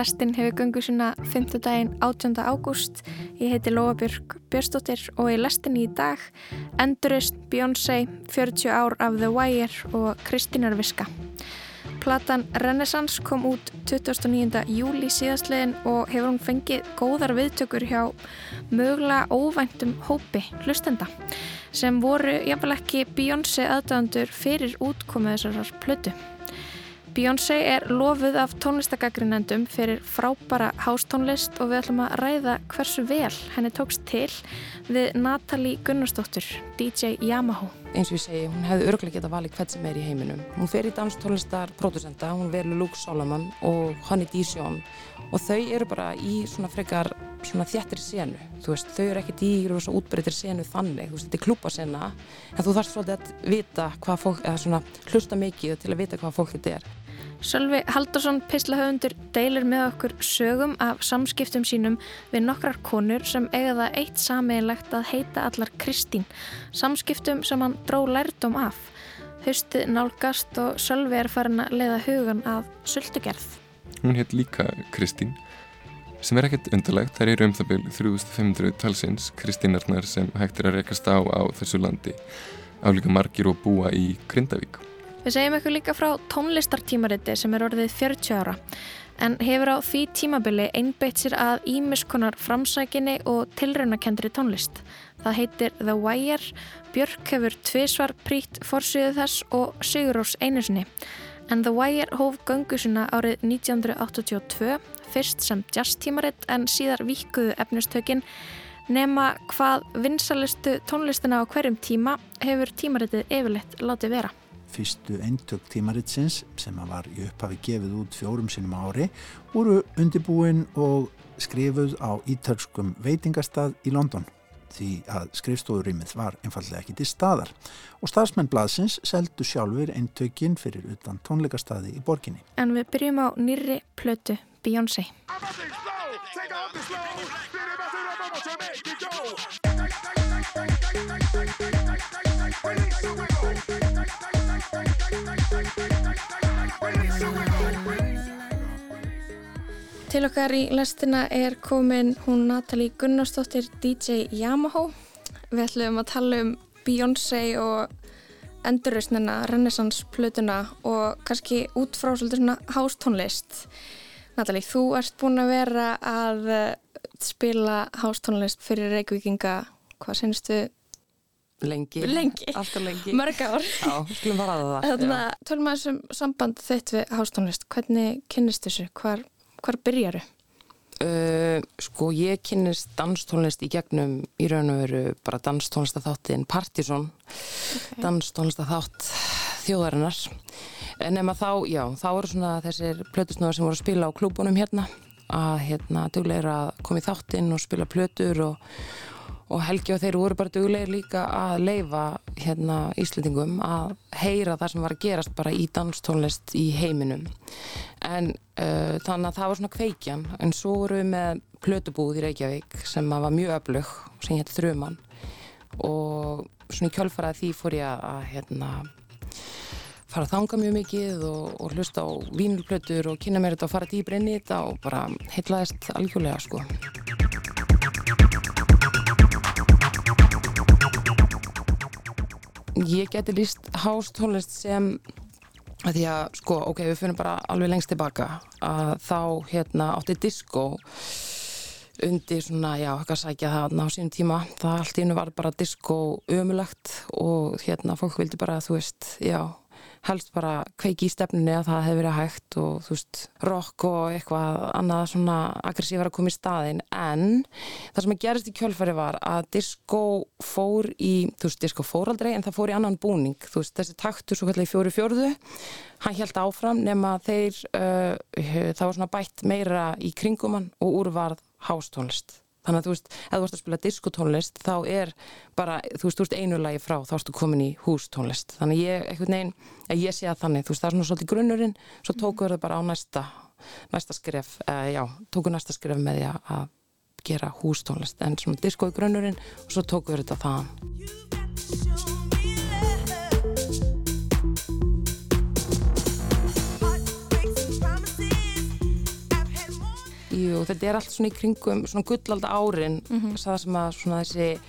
Lestin hefur göngu sína 5. daginn 18. ágúst. Ég heiti Lóabjörg Björnstóttir og í Lestin í dag Endurist, Beyoncé, 40 ár af The Wire og Kristínar Viska. Platan Renaissance kom út 29. júli síðastlegin og hefur hún fengið góðar viðtökur hjá mögulega óvæntum hópi hlustenda sem voru jáfnvel ekki Beyoncé aðdöðandur fyrir útkomið þessar plötu. Beyoncé er lofuð af tónlistagagrinendum fyrir frábara hástónlist og við ætlum að ræða hversu vel henni tókst til við Natalie Gunnarsdóttur, DJ Yamaha. Eins og ég segi, hún hefði örglega getað valið hvert sem er í heiminum. Hún fer í danstónlistar producenta, hún verður Luke Solomon og Honey Dijon og þau eru bara í svona frekar svona þjættir senu, þú veist, þau eru ekkert í rosa útbreytir senu þannig, þú veist, þetta er klúpasena en þú þarfst svolítið að vita hvað fólk, eða svona hlusta mikið til að vita hvað fólk þetta er. Sölvi Haldarsson pislahöfundur deilir með okkur sögum af samskiptum sínum við nokkrar konur sem eiga það eitt sameinlegt að heita allar Kristín, samskiptum sem hann dró lærdom af. Haustið nálgast og Sölvi er farin að leiða hugan af sultugerð. Hún heit líka Kristín sem er ekkert undarlegt, þær eru um það byrju 3500 talsins Kristínarnar sem hægt er að rekast á á þessu landi álíka margir og búa í Grindavík. Við segjum eitthvað líka frá tónlistartímariti sem er orðið 40 ára en hefur á því tímabili einbeitt sér að ímiskonar framsækinni og tilraunakendri tónlist. Það heitir The Wire, Björk hefur tvísvar príkt fórsýðu þess og Sigurós einusinni. En The Wire hóf göngusuna árið 1982, fyrst sem jazztímaritt en síðar vikuðu efnistökin nema hvað vinsalistu tónlistina á hverjum tíma hefur tímaritið yfirleitt látið vera fyrstu eintök tímaritsins sem var í upphafi gefið út fjórum sinum ári voru undibúin og skrifuð á ítölskum veitingastað í London því að skrifstofurýmið var einfallega ekki til staðar og staðsmenn blaðsins seldu sjálfur eintökin fyrir utan tónleikastaði í borginni. En við byrjum á nýri plötu Beyoncé. Til okkar í lestina er komin hún Natalie Gunnarsdóttir DJ Yamaha. Við ætlum að tala um Beyoncé og endurrausnina, Renaissance plötuna og kannski út frá svolítið svona hástónlist. Natalie, þú ert búin að vera að spila hástónlist fyrir Reykjavíkinga, hvað senstu? Lengi. Lengi. Alltaf lengi. Mörg ár. Já, skulum bara aða það. Þannig að tölum að þessum samband þitt við hástónlist. Hvernig kynnist þessu? Hvar Hvar byrjaru? Uh, sko ég kynist danstónlist í gegnum í raun og veru bara danstónlistatháttin Partizón okay. danstónlistathátt þjóðarinnar en ef maður þá, já, þá eru svona þessir plötusnöðar sem voru að spila á klúbunum hérna að hérna dugleira að koma í þáttinn og spila plötur og og Helgi og þeir voru bara duglegir líka að leifa hérna Íslandingum að heyra það sem var að gerast bara í danstónlist í heiminum. En uh, þannig að það var svona kveikjan. En svo voru við með plötubúð í Reykjavík sem var mjög öflug sem hétt Þrjumann og svona í kjölfarað því fór ég að hérna fara að þanga mjög mikið og, og hlusta á vínulplötur og kynna mér þetta og fara í þetta og bara heitlaðist algjörlega sko Ég geti líst hástónlist sem að því að sko, ok, við finnum bara alveg lengst tilbaka að þá hérna átti disco undir svona, já, eitthvað sækja það á sínum tíma, það allt í hennu var bara disco ömulagt og hérna fólk vildi bara, þú veist, já helst bara kveiki í stefnunni að það hefði verið hægt og þú veist, rock og eitthvað annað svona aggressívar að koma í staðin en það sem að gerist í kjölfari var að disco fór í, þú veist, disco fór aldrei en það fór í annan búning, þú veist, þessi taktur svo kallar í fjóri fjörðu, hann held áfram nema þeir, uh, það var svona bætt meira í kringumann og úrvarð hástónlist þannig að þú veist, ef þú varst að spila diskotónlist þá er bara, þú veist, þú veist einu lagi frá þá erstu komin í hústónlist. Þannig ég, eitthvað neginn, ég sé að þannig þú veist, það er svona svolítið grunnurinn, svo tókuður þau bara á næsta, næsta skref uh, já, tókuður næsta skref með því að gera hústónlist, en svona diskoði grunnurinn og svo tókuður þetta það Jú, þetta er allt svona í kringum svona gullalda árin Mhm. það sem að svona þessi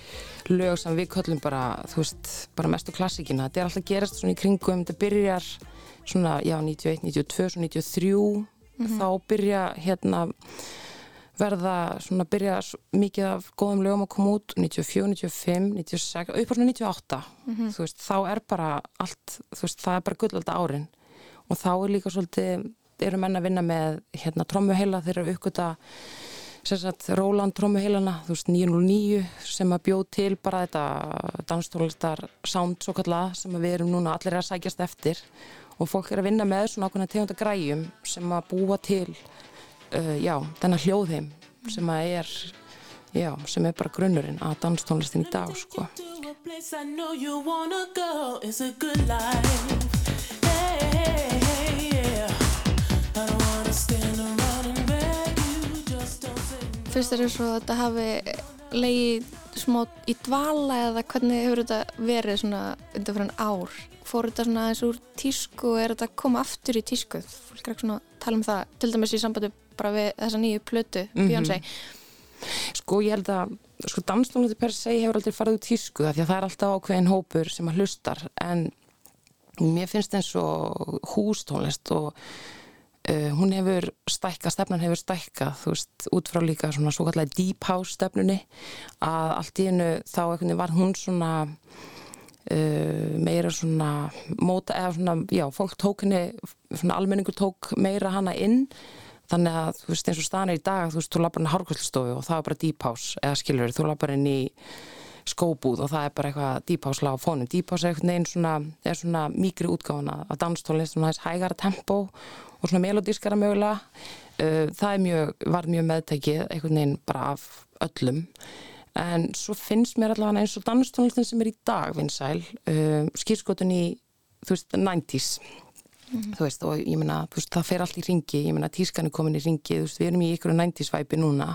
lög sem við köllum bara, þú veist, bara mestu klassikina, þetta er alltaf gerast svona í kringum þetta byrjar svona, já, 91, 92, svona 93 þá byrja hérna verða svona byrja mikið af góðum lögum að koma út 94, 95, 96 upp á svona 98 þú veist, þá er bara allt, þú veist, það er bara gullalda árin. Og þá er líka svolítið eru menn að vinna með hérna trommuheila þeir eru sagt Róland trommuheilana, þú veist 909 sem að bjóð til bara þetta danstólistar sound svo kallað sem við erum núna allir að sækjast eftir og fólk er að vinna með svona ákveðna tegunda græjum sem að búa til uh, já, þennan hljóðheim sem að er já, sem er bara grunnurinn að danstónlistin í dag sko. Place I know you wanna go. It's a good life. Hey, hey, Fyrst er eins og þetta hafi leið smá í dvala eða hvernig hefur þetta verið svona undir fyrir en ár? Fór þetta svona eins úr tísku og er þetta að koma aftur í tísku? Fólk er ekki svona að tala um það, til dæmis í sambandi bara við þessa nýju plötu, Mhm. Beyoncé. Sko ég held að sko, danstónliti per se hefur aldrei farið út tísku af því að það er alltaf ákveðin hópur sem að hlustar en mér finnst eins og hústónlist og uh, hún hefur stækkað, stefnan hefur stækkað þú veist, út frá líka svona svo kallega deep house stefnunni. Að allt í hennu þá veginn var hún svona uh, meira svona móta, eða svona, já, fólk tók henni svona almenningur tók meira hana inn. Þannig að þú veist eins og staðan er í dag þú veist, þú lappar inn í hárkvöldsstofu og það er bara deep house eða skilur, þú lappar inn í skóbúð og það er bara eitthvað lag á fónum, house er einhvern veginn svona svona mýgri útgáfana af danstónlist svona þess hægara tempo og svona melodískara mögulega. Uh, það mjög, var mjög meðtækið einhvern veginn bara af öllum. En svo finnst mér allavega eins og danstónlistin sem er í dag vinsæl, uh, skýrskotun í þú veist, 90s þú veist, og ég meina, það fer allt í ringi, ég meina, tískan er komin í ringi veist, við erum í ykkur 90s væpi núna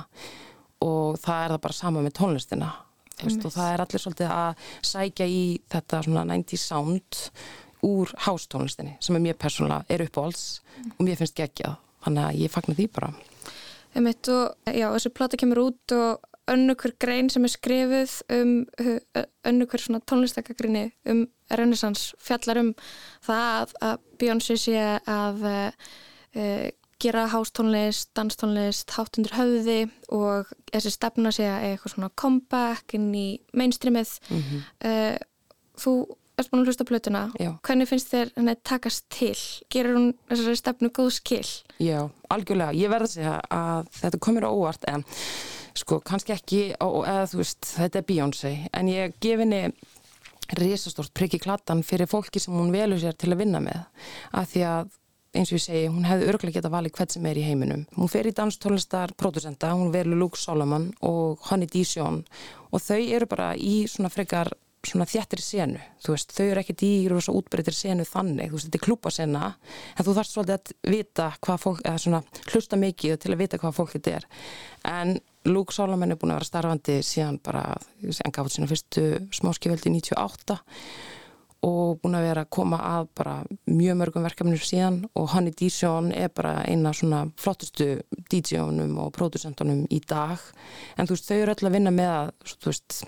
og það er það bara sama með tónlistina. Veist, og það er allir svolítið að sækja í þetta svona 90s sound úr hástónlistinni sem er mér persónulega er uppáhalds og mér finnst geggjað, þannig að ég fagnar því bara. Einmitt og já, þessi plata kemur út og önnur grein sem er skrifuð um önnur hver svona tónlistakagrinni um Renaissance fjallar um það að, Beyoncé sé að uh, gera hástónlist, danstónlist, hátt undir höfði og þessi stefna sé að eitthvað svona comeback inn í mainstreamið. mm Uh, þú ert búin að hlusta plötuna. Já. Hvernig finnst þér henni takast til? Gerir hún þessari stefnu góð skil? Já, algjörlega, ég verði að segja að þetta komir á óvart en sko, kannski ekki, og, eða þú veist þetta er Beyoncé, en ég gef henni risastórt priggi klattan fyrir fólki sem hún velur sér til að vinna með af því að eins og ég segi, hún hefði örglega geta valið hvert sem er í heiminum. Hún fer í danstónlistar producenta, hún velur Luke Solomon og Honey Dijon og þau eru bara í svona frekar svona þjættri senu, þú veist, þau eru ekkert í rosa útbreytir senu þannig, þú veist, þetta er klúpasena, en þú þarfst svolítið að vita hvað fólk, eða svona hlusta mikið til að vita hvað fólk þetta er. En Luke Solomon er búin að vera starfandi síðan bara, en gaf þetta sína fyrstu smáskiföldi 98 og búin að vera að koma að bara mjög mörgum verkefnir síðan og Honey Dijon er bara eina svona flottustu DJ-unum og producentunum í dag. En þú veist, þau eru öll að vinna með að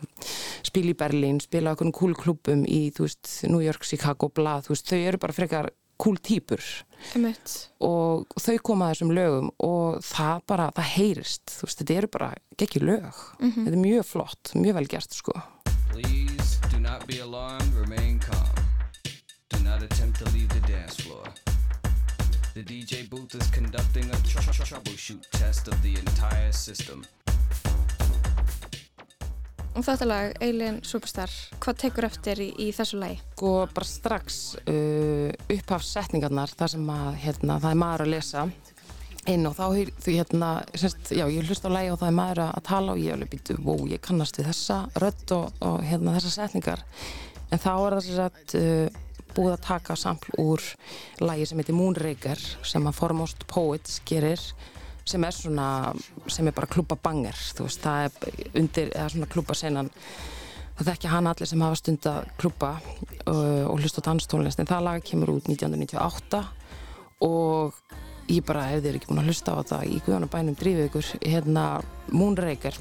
spila í Berlín spila okkur cool klubum í, veist, New York, Chicago, bla, veist, þau eru bara frekar cool týpur. Einmitt. og þau koma að þessum lögum og það bara, það heyrist þú veist, þetta eru bara geggjur lög. Þetta er mjög flott, mjög vel gert sko. Please do not be alarmed, remain calm. The DJ booth is conducting a tr- tr- troubleshoot test of the entire system. Og þetta lag, Alien Superstar, hvað tekur eftir í, í þessu lagi? sko bara strax uh, upphafsetningarnar þar sem að hérna, það er maður að lesa inn og þá því hérna semst, já, ég hlust á lægi og það er maður að tala og ég alveg býtu, wow, ég kannast við þessa rödd og, og hérna þessar setningar en þá er það sem sagt uh, búið að taka sampl úr lægi sem heitir Moonraker sem að Foremost Poets gerir sem er svona, sem er bara klúpa banger, þú veist, það er undir, eða svona klúpa senan það þekkja hann allir sem hafa stund að klúpa uh, og hlusta danstónlist en það lag kemur út 1998 og ég bara, ef þið er ekki búin að hlusta á þetta í Guðanabænum drífið ykkur, hérna Moonraker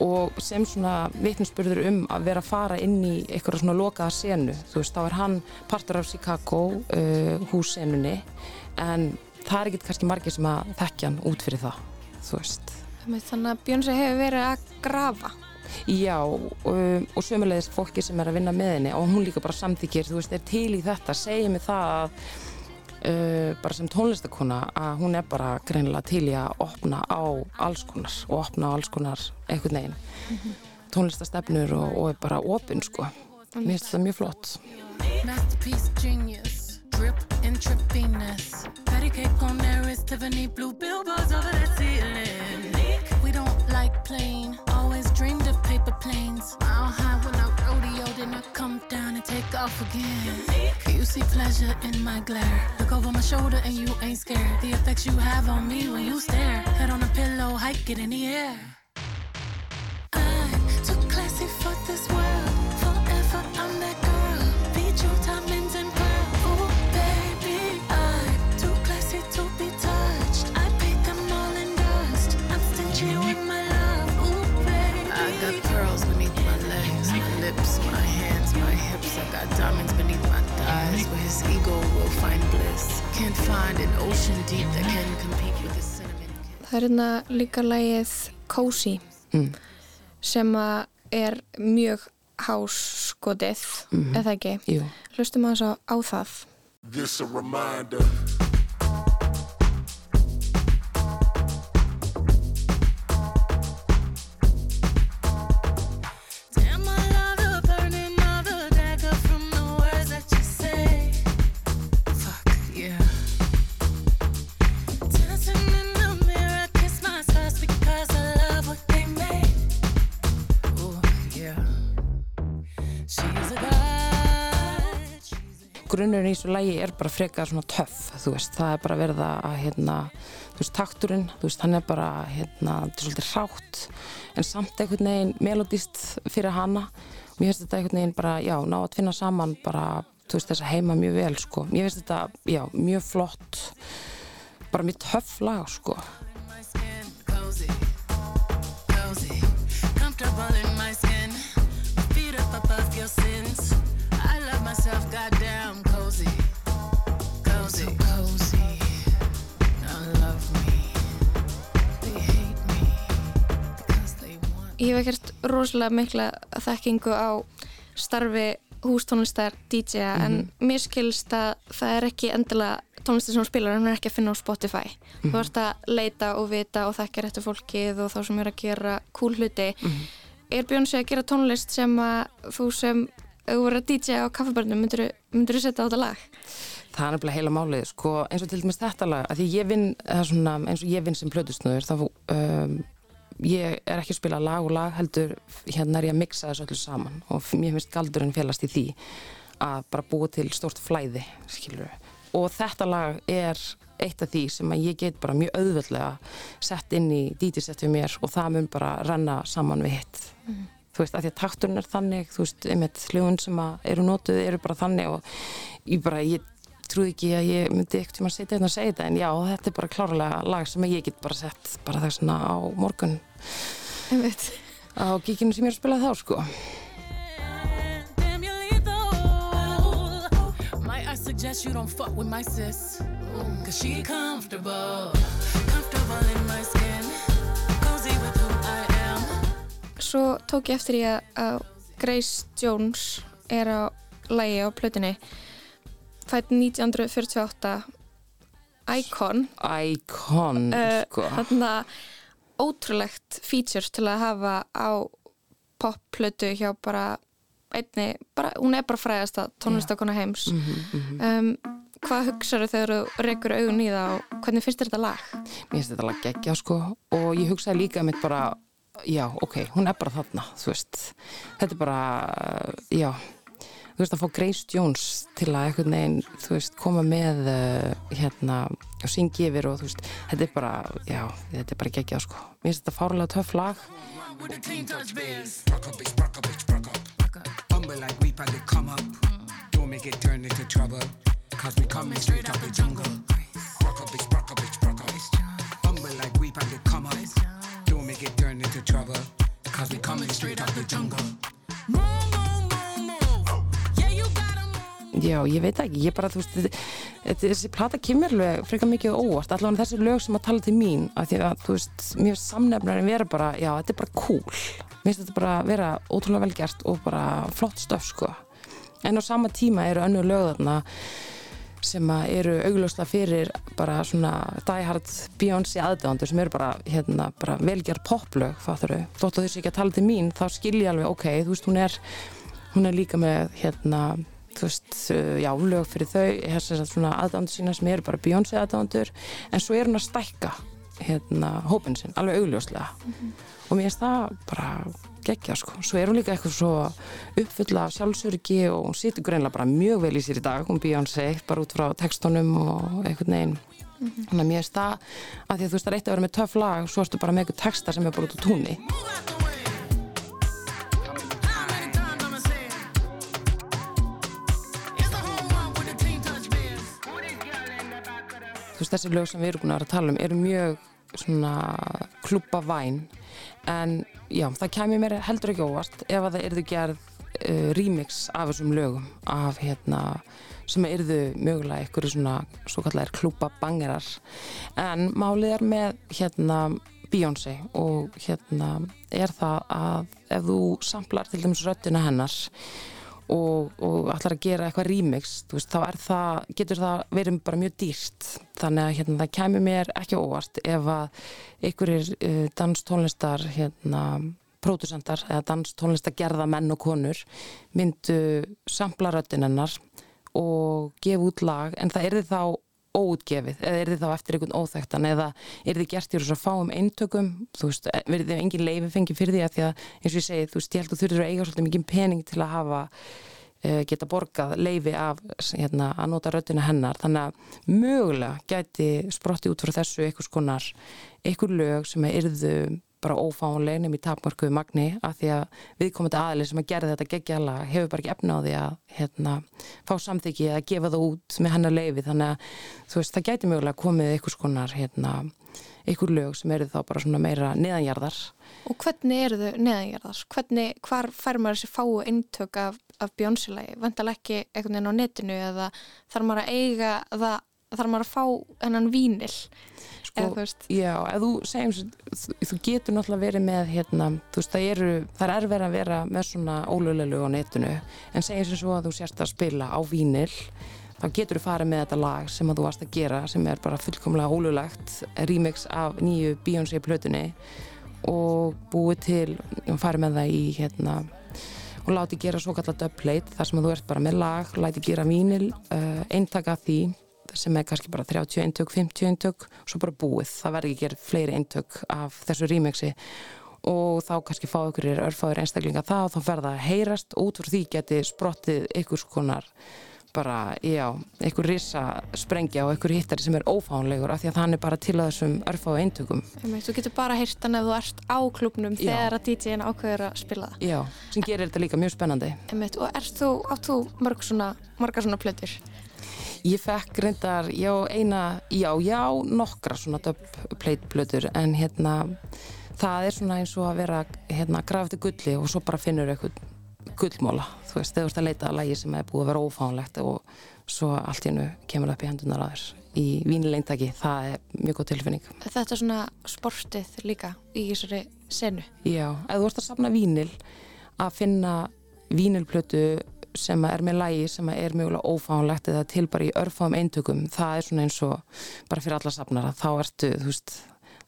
og sem svona vitninsburður um að vera að fara inn í eitthvað svona lokaða senu, þú veist, þá er hann partur af Chicago uh, hússenunni en það er ekkert kannski margir sem að þekkja hann út fyrir það, þú veist Þannig að Bjónsi hefur verið að grafa. Já, um, og sömulegis fólki sem er að vinna með henni og hún líka bara samþykir, þú veist, er til í þetta, segir mig það að uh, bara sem tónlistakona að hún er bara greinilega til í að opna á alls konar og opna á alls konar einhvern veginn tónlistastefnur og, og er bara opinn sko. Mér finnst þetta mjög flott. Masterpiece genius, drip intravenous. Patty cake on there is Tiffany blue billboards over that ceiling. We don't like plain, always dreamed of paper planes. Mile high when I rodeo, then I come down and take off again. You see pleasure in my glare. Look over my shoulder and you ain't scared. The effects you have on me when you stare. Head on a pillow, hike it in the air. I'm too classy for this world. Forever I'm that girl. Beat you diamonds and pearls. Ooh, baby, I'm too classy to be touched. I paid them all in dust. I'm stingy with my love. Ooh, baby. I got pearls beneath my legs, my lips, my hands, my hips. I got diamonds thighs. Where his ego will find bliss. Can't find an ocean deep that can compete with the cinnamon. kiss. Það er hérna líka lægið Cozy Mm. sem að er mjög háskotið, eða ekki? Jú. Hlustum að þess á það. This a reminder. Í þessu lægi er bara frekar svona töff, þú veist, það er bara verið að hérna, þú veist, takturinn þú veist, hann er bara, hérna, þetta er svolítið hrátt, en samt einhvern veginn melodist fyrir hana. Mér finnst þetta einhvern veginn bara, já, ná að finna saman bara, þú veist, þess að heima mjög vel, sko, mér finnst þetta, já, mjög flott bara mjög töff lag, sko Ég hef ekkert rosalega mikla þekkingu á starfi hústónlistar DJ-a en mér skilst að það er ekki endilega tónlistar sem hún spilar, hann er ekki að finna á Spotify. Þú ert að leita og vita og þekkja réttu fólkið og þá sem er að gera cool hluti. Er Bjónsi að gera tónlist sem að þú sem, verður að DJ á kaffebörnum, myndur þú setja á þetta lag? það er nefnilega heila málið, sko, eins og til dæmis þetta lag, að því ég vinn, eins og ég vinn sem plötusnöður, þá um, ég er ekki að spila lag og lag heldur, hérna er ég að mixa þessu öllu saman og mér finnst galdurinn félast í því að bara búa til stórt flæði, skilur og þetta lag er eitt af því sem að ég get bara mjög auðveldlega sett inn í við mér og það mun bara renna saman við hitt. Þú veist, af því að takturinn er þannig þú veist, einmitt hljóðun sem að eru notuð eru bara þannig og ég bara, ég trúi ekki að ég myndi ekkert um að setja þetta og segja þetta en já, þetta er bara klárlega lag sem ég get bara sett bara þess vegna á morgun. Á gíkinu sem ég er að spila þá sko. I suggest you don't fuck with my sis? Cause she comfortable, comfortable in my skin, cozy with who I am. Svo tók ég eftir ég að Grace Jones er á lægi á plötunni fætt 1948 Icon. Icon, uh, sko. þarna ótrúlegt feature til að hafa á popplötu hjá bara einni, bara, hún er bara fræðasta tónlistakona heims. Um, hvað hugsaðu þegar þú rekur augun í það og hvernig finnst þetta lag? mér finnst þetta lag geggja sko og ég hugsaði líka mitt bara já, ok, hún er bara þarna þú veist, þetta er bara já, þú veist að fá Grace Jones til að einhvern veginn þú veist, koma með uh, hérna og syngi yfir og þú veist þetta er bara, já, þetta er bara geggja sko mér finnst þetta fárlega töff lag up, up, up. Up. Don't make it turn into trouble. Cause we coming straight out the jungle. rock a bitch, rock a Já, ég veit ekki, ég bara, þú veist, þessi plata kemur alveg frekar mikið óvart, allavega þessi lög sem að tala til mín, af því að, þú veist, finnst samnefnarinn vera bara, já, þetta er bara cool, mér finnst þetta bara vera ótrúlega vel gert og bara flott stöf, sko. En á sama tíma eru önnur lög þarna sem eru augljóslega fyrir bara svona diehard Beyoncé aðdæðandur sem eru bara, hérna, bara velgerð poplög, fattur þau. Þótt að þessi ekki að tala til mín, þá skil ég alveg, ok, þú veist, hún er, hún er líka með, hérna, þú veist, uh, já, lög fyrir þau, þess að svona aðdæðandur sína sem eru bara Beyoncé aðdæðandur, en svo er hún að stækka, hérna, hópin sinn, alveg augljóslega. Og mér finnst það bara geggja, sko. Svo er hún líka eitthvað svo uppfulla af sjálfsöryggi og hún situr greinlega bara mjög vel í sér í dag, hún Beyoncé, bara út frá textunum og einhvern veginn. Þannig að mér finnst það, að því að þú veist það er eitt að vera með töff lag, svo ertu bara með eitthvað texta sem er bara út á túnni. Veist þessi lög sem við erum að tala um eru mjög svona klúpa væn en já, það kæmi mér heldur ekki óvart ef að það erðu gerð uh, remix af þessum lögum af hérna sem erðu mögulega ykkur svona svo kallar klúpa bangerar en málið er með hérna Beyoncé og hérna er það að ef þú samplar til dæmis röddina hennar og, og ætlar að gera eitthvað remix veist, þá það, getur það verið bara mjög dýrt. Þannig að hérna, það kæmi mér ekki óvart ef að einhverjir uh, danstónlistar hérna, pródusentar eða danstónlistar menn og konur myndu sampla röddin hennar og gefa út lag en það er þá óutgefið eða er þið þá eftir einhvern óþektan eða er þið gert í þess að fáum eintökum? Þú veist, verður þið engin leifi fengið fyrir því? Að því að eins og ég segi, þú veist, ég held að þú þurfir að eiga svolítið mikið pening til að hafa uh, geta borgað leifi af hérna, að nota röddina hennar. Þannig að mögulega gæti sprotti út frá þessu einhvers konar einhver lög sem erðu bara ófáanleg nefnir í tapmarkuðu magni af því að viðkomandi aðli sem að gera þetta geggjala hefur bara ekki efna á því að hérna, fá samþyggi eða gefa það út með hennar leifi þannig að veist það gæti mögulega komið einhvers konar hérna, einhver lög sem eru þá bara svona meira neðanjarðar Og hvernig eru þau neðanjarðar? Hvernig, hvar fær maður þessi fáu eintök af, af bjónsilagi? Vendalega ekki einhvern veginn á netinu eða þarf maður að eiga það, þarf maður að fá hennan vínil? Sko, Eða þú veist. já, þú segjum þú, þú getur náttúrulega verið með hérna, þú veist, það eru, það er erfið að vera með svona ólöglegu á netinu en segjum sem svo að þú sérst að spila á vínil þá getur þú farið með þetta lag sem að þú varst að gera sem er bara fullkomlega ólöglegt remix af nýju Beyoncé plötunni og búið til farið með það í hérna og láti gera svo kallar dubplate þar sem að þú ert bara með lag, læti gera vínil uh, eintaka því sem er kannski bara 30 eintök, 50 eintök svo bara búið, það verður ekki gerð fleiri eintök af þessu remixi og þá kannski fá ykkur örfáður einstaklinga það og þá fer það að heyrast og út frá því geti sprottið ykkur skonar bara, já, einhver risa sprengja og einhver hittari sem er ófánlegur af því að hann er bara til að þessum örfáðu eintökum Þú getur bara heyrt hann ef þú ert á klubnum Já. þegar að DJ-in ákveður að spila það. Já, sem gerir þetta líka mjög spennandi Einmitt, og ert þú, átt þú mörg svona, margar svona plötur? Ég fekk reyndar, já, eina, já, já, nokkra svona dubplate blöður en hérna, það er svona eins og að vera, hérna, grafið gulli og svo bara finnur eitthvað gullmóla, þú veist, þegar þú ert að leita að lægi sem er búið að vera ófánlegt og svo allt í hennu kemur upp í hendunar að þér í vínilegntaki, það er mjög góð tilfinning. Þetta er svona sportið líka í þessari senu. Já, ef þú ert að safna vínil að finna vínilplötu sem er með lægi sem er mjögulega ófánlegt eða til bara í örfáum eintökum það er svona eins og bara fyrir alla safnara þá ertu, þú veist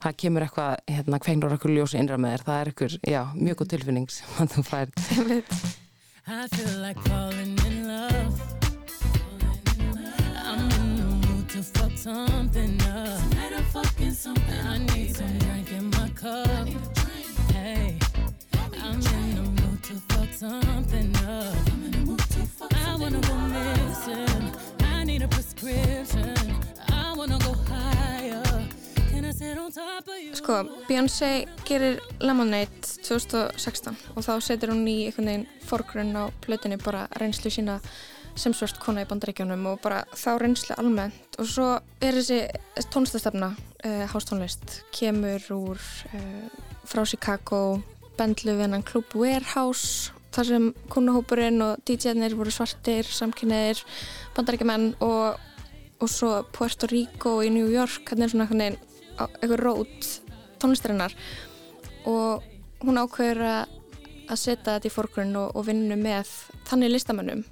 það kemur eitthvað, hérna, kveiknur eitthvað ljósi innra með þér það er eitthvað, já, mjög góð tilfinning sem þú fær I feel like falling in love. I'm in the mood to fuck something up. Tonight I'm fucking something. I need some drink in my cup. Hey, I'm in the mood to fuck something up. Wanna go missing. I need a prescription. I wanna go higher. Can I sit on top of you? Sko, Beyoncé gerir Lemonade 2016 og þá setur hún í einhvern veginn forgrunn á plötunni bara reynslu sína sem svört kona í bandaríkjónum og bara þá reynslu almennt og svo er þessi tónlistastefna uh, hástónlist kemur úr uh, frá Chicago bendlu við hennan klub Warehouse þar sem kunahópurinn og DJ-nir voru svartir, samkynneir bandaríkjumenn og, og svo Puerto Rico í New York hann er svona einhver rót tónlistarinnar. Og hún ákveður að setja þetta í fórgrunn og, og vinnu með þannig listamönnum.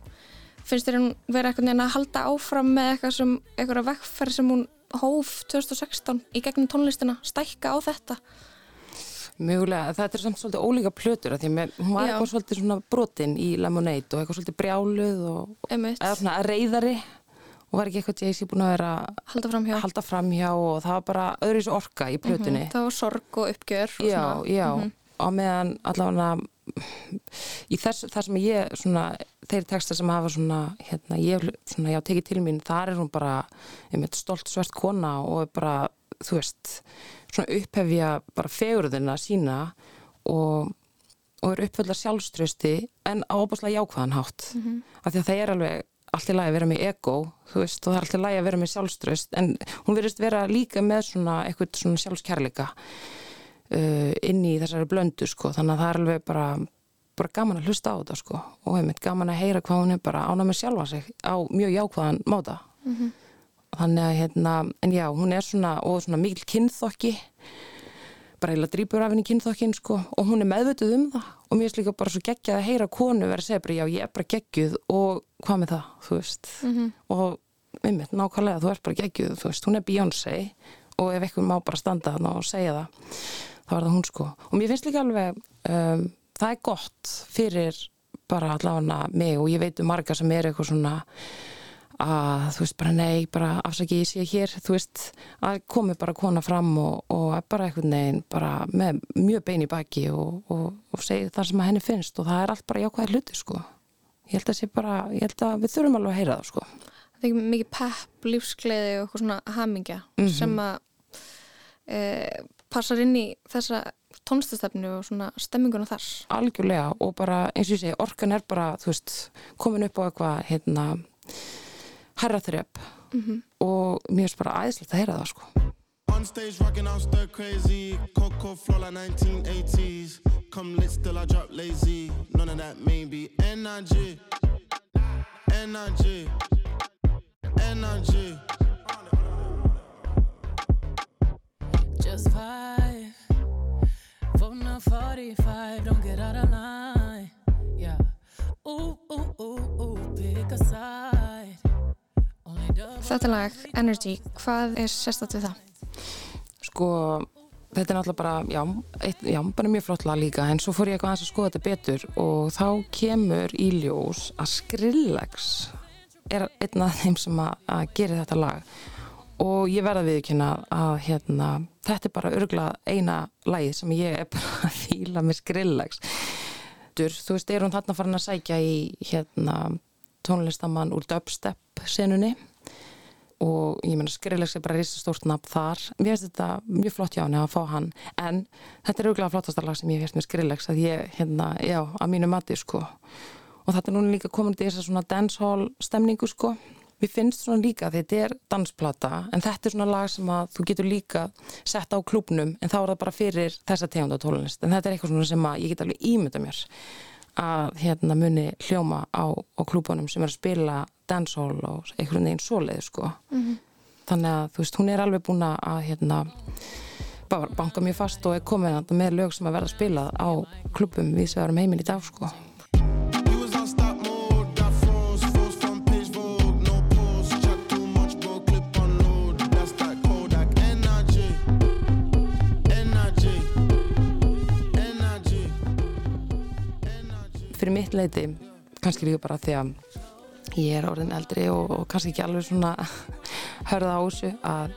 Finnst þér hún vera einhvern veginn að halda áfram með eitthvað sem, einhverja vekkferð sem hún hóf 2016 í gegnum tónlistina, stækka á þetta Mjögulega, þetta er samt svolítið ólíka plötur því að með, hún var Já. eitthvað svolítið svona brotin í Lemonade og eitthvað svolítið brjáluð og, eða svona reyðari og var ekki eitthvað Jay-Z búin að vera halda framhjá, halda framhjá og það var bara öðruvísu orka í plötunni. það var sorg og uppgjör og Já, svona. já, Mhm. á meðan allavega í þess, það sem ég svona, þeir textar sem hafa svona, hérna, ég svona, já, tekið til mín, þar er hún bara einmitt stolt svert kona og bara, þú veist, svona upphefja bara fegurðina sína og, og er uppfölda sjálfströsti en á opaslega jákvæðan hátt Mhm. af því að það er alveg allt í lagi að vera með ego, þú veist, og það er allt í lagi að vera með sjálfströst, en hún verðist vera líka með svona eitthvað svona sjálfskærleika uh, inn í þessari blöndu sko, þannig að það er alveg bara, bara gaman að hlusta á þetta sko og einmitt gaman að heyra hvað hún er bara ána með sjálfa sig á mjög jákvæðan máta Mhm. Þannig að hérna, en já, hún er svona og svona mikil kynþokki. Bara eiginlega drýpur af henni kynþokkin sko. Og hún er meðvituð um það. Og mér er líka bara svo geggjað að heyra konu vera að segja bara já, ég er bara geggjuð og hvað með það, þú veist? Mhm. og einmitt, nákvæmlega, þú ert bara geggjuð þú veist, hún er Beyoncé og ef eitthvað má bara standa þarna og segja það þá er það hún sko. Og mér finnst líka alveg um, það er gott fyrir bara allavega mig og ég veit um marga sem er eitthvað svona að þú veist bara nei, bara afsaki ég sé hér, þú veist að komi bara kona fram og, og bara eitthvað neginn bara með mjög bein í baki og, og, og segi það sem að henni finnst og það er allt bara jákvæðir hluti sko. Ég held að sé bara, ég held að við þurfum alveg að heyra það sko. Það er ekki mikið pepp, lífsgleði og eitthvað svona hamingja Mhm. sem að e, passar inn í þessa tónlistastefnu og svona stemminguna þar. Algjörlega og bara eins og ég segi, orkan er bara þú veist, komin upp á eitthvað hérna herraþrep Mhm. og mér finnst bara æðislegt að heyra það sko On stage rocking out stir crazy. Coco flow like 1980s. Come lit still I drop lazy. None of that maybe. Energy. Energy. Energy. Just five. Voting on 45, don't get out of line. Yeah. Ooh, ooh, ooh, ooh, pick a side. Þetta lag, Energy, hvað er sérstætt við það? sko, þetta er náttúrulega bara já, eitt, já, bara mjög flott lag líka en svo fór ég eitthvað aðeins að skoða þetta betur og þá kemur í ljós að Skrillex er einn af þeim sem að, að gera þetta lag og ég verða við ekki að hérna, þetta er bara örgla eina lagið sem ég er bara að fíla með Skrillex þú veist, er hún þarna farin að sækja í hérna tónlistamann úr dubstep senunni. Og ég meina Skrillex er bara risastórt nafn þar. Mér finnst þetta mjög flott hjá henni að fá hann. En þetta er auðvitað flottasta lag sem ég finnst með Skrillex að ég, hérna, já, að mínu mati sko. Og þetta er núna líka komin til þess að svona dancehall stemningu sko. Mér finnst svona líka að þetta er dansplata en þetta er svona lag sem að þú getur líka sett á klúbnum en þá er það bara fyrir þessa tegunda tólunist en þetta er eitthvað svona sem að ég get alveg ímynda mér að hérna muni hljóma á, á klúbunum sem er að spila dancehall og einhvern veginn svoleið sko. Mhm. Þannig að þú veist, hún er alveg búin að hérna banka mjög fast og er komin með lög sem að verða spilað á klubum við sem erum heiminn í dag sko. Fyrir mitt leiti, kannski líka bara því að ég er orðin eldri og, og kannski ekki alveg svona hörða á þessu að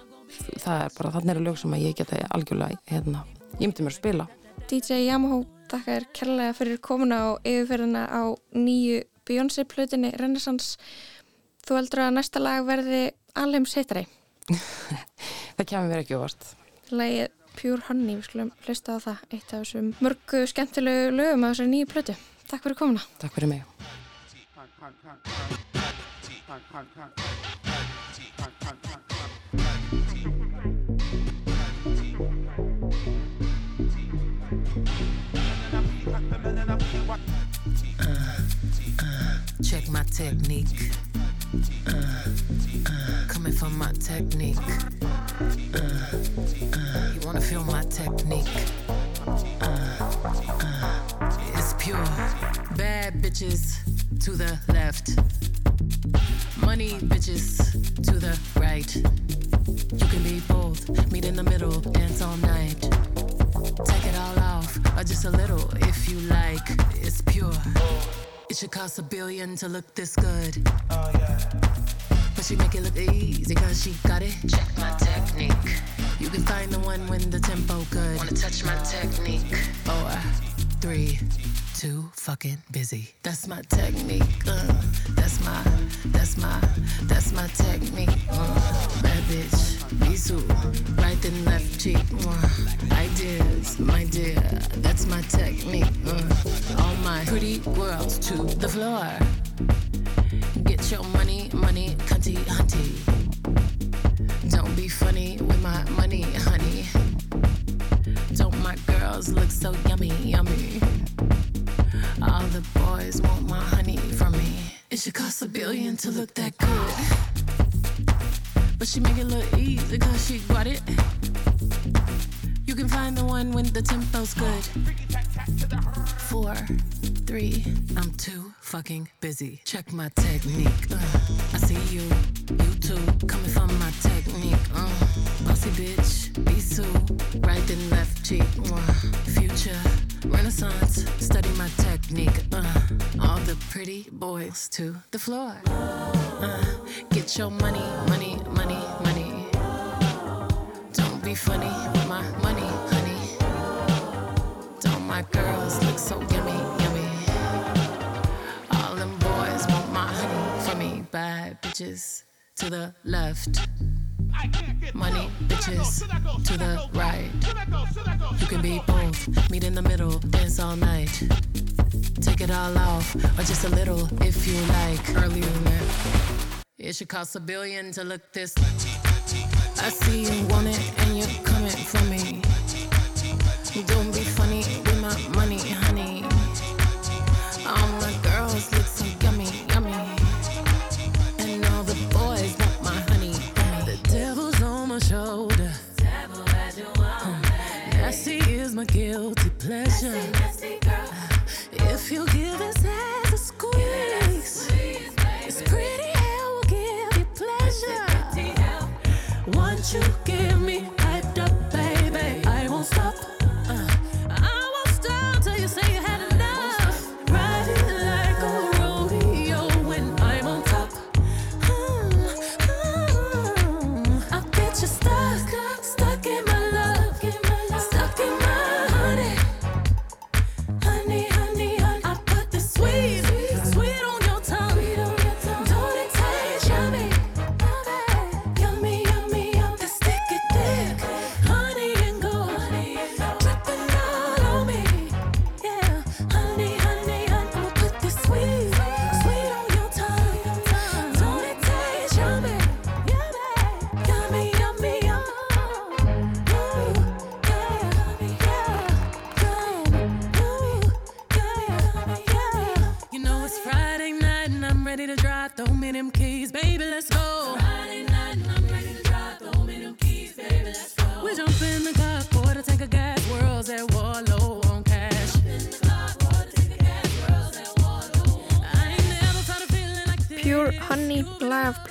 það er bara, þannig eru lög sem að ég geta algjörlega, hérna, ég myndi mér að spila. DJ Yamaha, takk er kærlega fyrir komuna og yfirferðina á nýju Beyoncé plötinni Renaissance. Þú heldur að næsta lag verði alheims hittari. Það kemur mér ekki óvart. Lagið Pure Honey, við skulum hlusta á það, eitt af þessum mörgu skemmtilegu lögum af þessari nýju plötu. Takk fyrir komuna. Takk fyrir mig. Check my technique. Uh, uh, coming from my technique. Bitches to the left. Money bitches to the right. You can be both. Meet in the middle, dance all night. Take it all off, or just a little if you like. It's pure. It should cost a billion to look this good. Oh yeah. But she make it look easy cause she got it. Check my technique. You can find the one when the tempo good. Wanna touch my technique? Four, three, fucking busy. That's my technique. Uh, that's my, that's my, that's my technique. Uh, bad bitch. Bisou, right and left cheek. Uh, ideas, my dear. That's my technique. Uh, all my pretty girls to the floor. Get your money, money, cunty, hunty. Don't be funny with my money, honey. Don't my girls look so yummy, yummy? All the boys want my honey from me. It should cost a billion to look that good. But she make it look easy cause she got it. You can find the one when the tempo's good. Four, three, I'm too fucking busy. Check my technique. Uh, I see you, you too, coming from my technique. Uh, bossy bitch, Bisou, right and left cheek. Uh, future, renaissance, study my technique. Uh, all the pretty boys to the floor. Uh, get your money, money, money, money. Don't be funny with my money, honey. Don't my girls look so yummy, yummy? All them boys want my honey from me. Bad bitches to the left. Money bitches to the right. You can be both. Meet in the middle, dance all night. Take it all off, or just a little if you like. Earlier. It should cost a billion to look this. I see you want it and you're coming for me. You don't be funny with my money, pleasure. If you give his ass a squeeze, it's pretty hell will give you pleasure. Once you give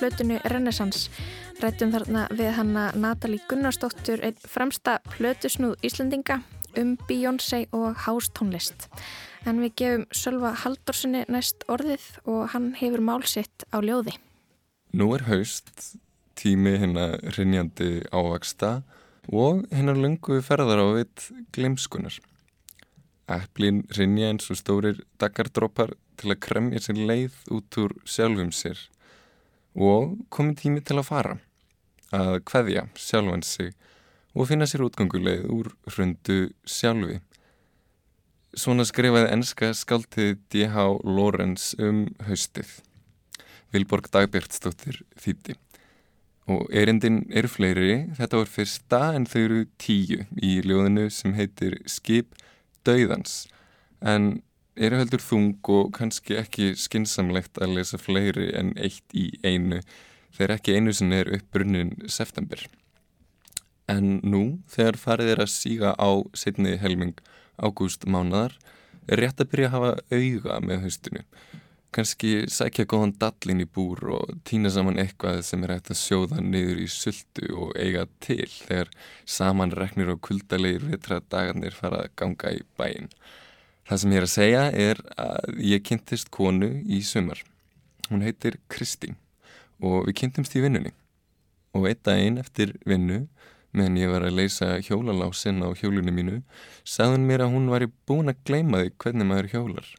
plötunu Renaissance. Rættum þarna við hanna Natalie Gunnarsdóttur, einn fremsta plötusnúð Íslendinga um Beyoncé og hástónlist. En við gefum Sölva Haldorsinni næst orðið og hann hefur málsitt á ljóði. Nú er haust, tími hérna rinjandi ávaksta og hérna lungu ferðar á vitt glimskunar. Eplin rinja eins og stórir daggardrópar til að kremja sér leið út úr sjálfum sér og komið tími til að fara, að kveðja sjálfan sig og finna sér útganguleið úr hrundu sjálfi. Svona skrifaði enska skáltið D.H. Lawrence um haustið. Vilborg Dagbjörnsdóttir þýtti. Og erindin eru fleiri, þetta var fyrsta en þau eru tíu í ljóðinu sem heitir Skip Dauðans. En eru heldur þung og kannski ekki skinsamlegt að lesa fleiri en eitt í einu þegar ekki einu sinni er uppbrunnin september. En nú, þegar farið er að síga á setni helming ágúst mánadar, er rétt að byrja að hafa auga með haustinu. Kanski sækja góðan dallin í búr og týna saman eitthvað sem er hægt að sjóða niður í sultu og eiga til þegar saman reknir og kuldalegir vitra dagarnir fara að ganga í bæin. Það sem ég er að segja er að ég kynntist konu í sumar. Hún heitir Kristín og við kynntumst í vinnunni. Og eitt daginn eftir vinnu, meðan ég var að leysa hjólalásinn á hjólunni mínu, sagði hún mér að hún væri búin að gleyma því hvernig maður hjólar.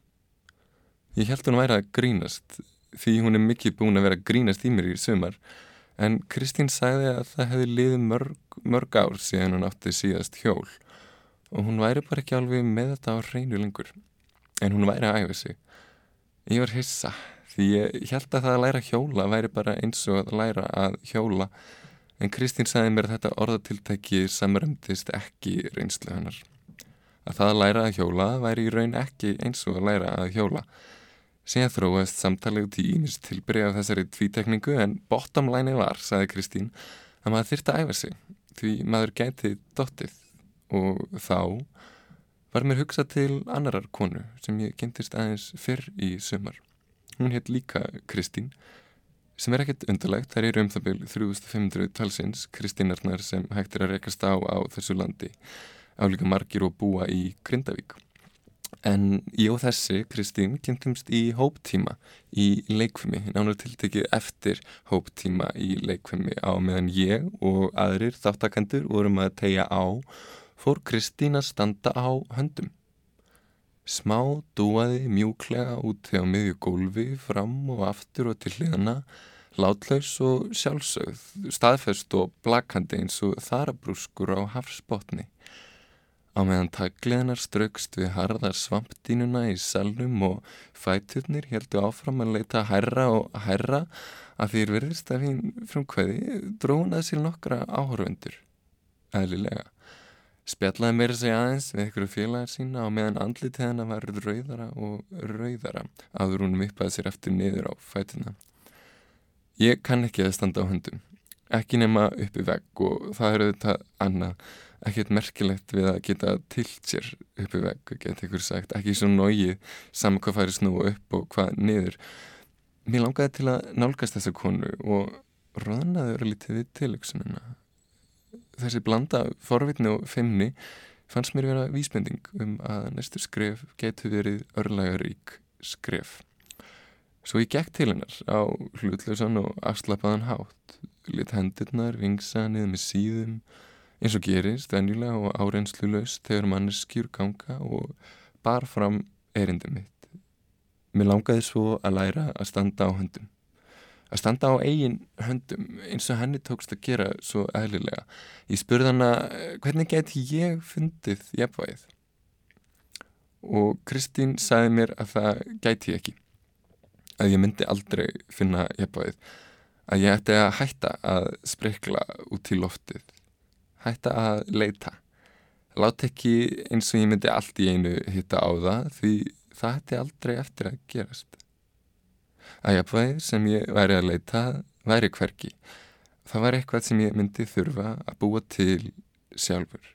Ég held hún væri að grínast, því hún er mikið búin að vera að grínast í mér í sumar, en Kristín sagði að það hefði liðið mörg, mörg ár síðan hún átti síðast hjól og hún væri bara ekki alveg með þetta á hreinu lengur. En hún væri að æfa sig. Ég var hissa, því ég held að það að læra hjóla væri bara eins og að læra að hjóla, en Kristín sagði mér þetta orðatiltæki samröndist ekki reynslu hennar. Að það að læra að hjóla væri í raun ekki eins og að læra að hjóla. Síðan þróast samtalið út í ímis tilbyrja af þessari tvítekningu en bottom line var, sagði Kristín, að maður þyrta að æfa sig, því maður gæti dottið og þá var mér hugsað til annarar konu sem ég kynntist aðeins fyrr í sumar. Hún hétt líka Kristín, sem er ekkert undarlegt, þær eru um það byrju 3500 talsins Kristínarnar sem hægt er að rekast á á þessu landi, álíka margir og búa í Grindavík. En ég og þessi, Kristín, kynntumst í hóptíma í leikfumi, nánar tiltekið eftir hóptíma í leikfumi á meðan ég og aðrir þáttakendur vorum að tegja á, fór Kristín að standa á höndum. Smá dúaði mjúklega út á miðju gólfi, fram og aftur og til hliðana, látlaus og sjálfsögð, staðfest og blakandi eins og þarabrúskur á hafsbotni. Á meðan tagliðnar straukst við harðar svampdínuna í salnum og fæturnir heldu áfram að leita hærra og hærra að því verðist að hinn frumkvæði drónaði sér nokkra áhörvendur. Æðlilega. Spjallaði mér að segja aðeins við ykkur félagar sína á meðan andlitið hennar var rauðara og rauðara áður hún vippaði sér eftir niður á fætuna. Ég kann ekki að standa á höndum. Ekki nema uppi vegg og það eru þetta annað ekkert merkilegt við að geta tilt sér uppi vegg, geta ykkur sagt ekki svo nógið saman hvað færi snú upp og hvað niður mér langaði til að nálgast þessa konu og ráðnaði vera lítið við tilöksununa þessi blanda forvitni og femni fannst mér vera vísbending um að næstu skref getur verið örlægarík skref svo ég gekk til hennar á hlutlausan og afslapaðan hátt lit hendurnar vingsa niður með síðum eins og gerist venjulega og árenslu laust þegar manneskjur ganga og bar fram erindum mitt. Mér langaði svo að læra að standa á höndum. Að standa á eigin höndum eins og henni tókst að gera svo eðlilega. Ég spurði hana hvernig geti ég fundið jafnvægið? Og Kristín sagði mér að það gæti ég ekki. Að ég myndi aldrei finna jafnvægið. Að ég ætti að hætta að sprekla út í loftið hætta að leita láta ekki eins og ég myndi allt í einu hitta á það því það hætti aldrei eftir að gerast að jafnvæg sem ég væri að leita væri hverki það væri eitthvað sem ég myndi þurfa að búa til sjálfur.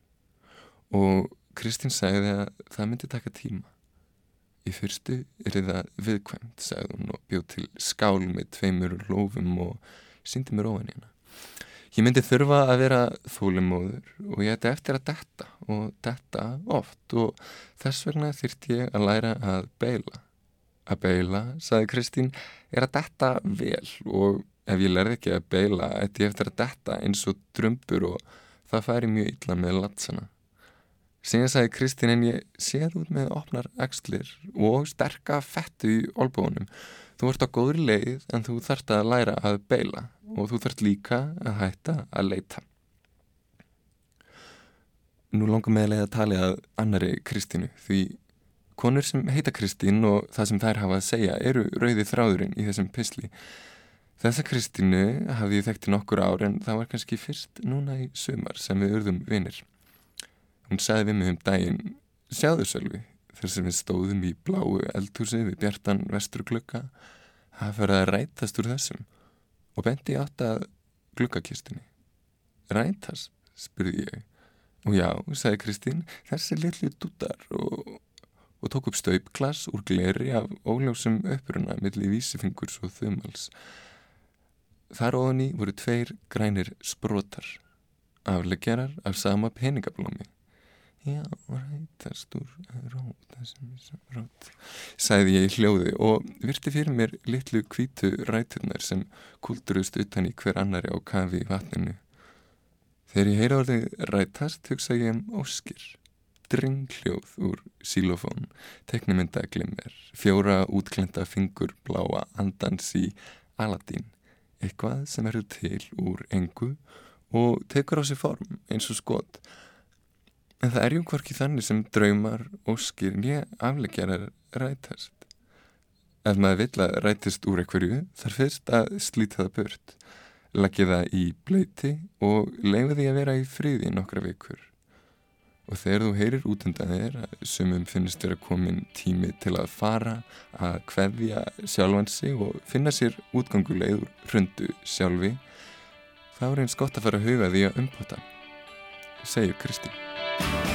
Og Kristín sagði að það myndi taka tíma. Í fyrstu er það viðkvæmt sagði hún og bjóð til skál með tveimur lofum og síndi mér ofan hérna Ég myndi þurfa að vera þólimóður og ég ætti eftir að detta og detta oft og þess vegna þyrtt ég að læra að beila. Að beila, saði Kristín, er að detta vel og ef ég lærði ekki að beila ætti ég eftir að detta eins og drömbur og það færi mjög illa með latsana. Síðan sagði Kristín en ég séð út með opnar axlir og sterka fettu í olbónum. Þú ert á góðri leið en þú þarft að læra að beila og þú þarft líka að hætta að leita. Nú langar leiða að tala að annari Kristínu því Konur sem heita Kristín og það sem þær hafa að segja eru rauði þráðurinn í þessum pisli. Þessa Kristínu hafði ég þekkt í nokkur ár en það var kannski fyrst núna í sumar sem við urðum vinir. Hún sagði við mig um daginn, sjáðu Sölvi, þar sem við stóðum í bláu eldhúsi við bjartan vesturklukka, það fyrir að rætast úr þessum og bendi átt að glukkakistinni. Rætast, spurði ég. Og já, sagði Kristín, þessi litlu dútar og, og tók upp staupklass úr gleri af óljósum uppruna milli vísifingurs og þumals. Þar ofan í voru tveir grænir sprotar, afleggjarar af sama peningablómi. Já, rætast úr rót, þessum rót, sagði ég í hljóði og virti fyrir mér litlu kvítu ræturnar sem kulturust utan í hver annari á kafi í vatninu. Þegar ég heyra orðið rætast hugsa ég um óskir. Dringhljóð úr sílofón, teknimynda glimmer, fjóra útklenda fingur bláa andans í Aladín, eitthvað sem eru til úr engu og tekur á sig form eins og skot. En það er jú hvorki þannig sem draumar, óskir, nýja afleggjarar rætast. Ef maður vill að rætist úr einhverju þarf fyrst að slíta það burt laggi það í blöyti og leifa því að vera í friði nokkra vikur. Og þegar þú heyrir út undan þér sumum finnst þér að komin tími til að fara, að kveðja sjálfan sig og finna sér útgangulegur hrundu sjálfi, þá er eins gott að fara að huga því að umpota, segir Kristín.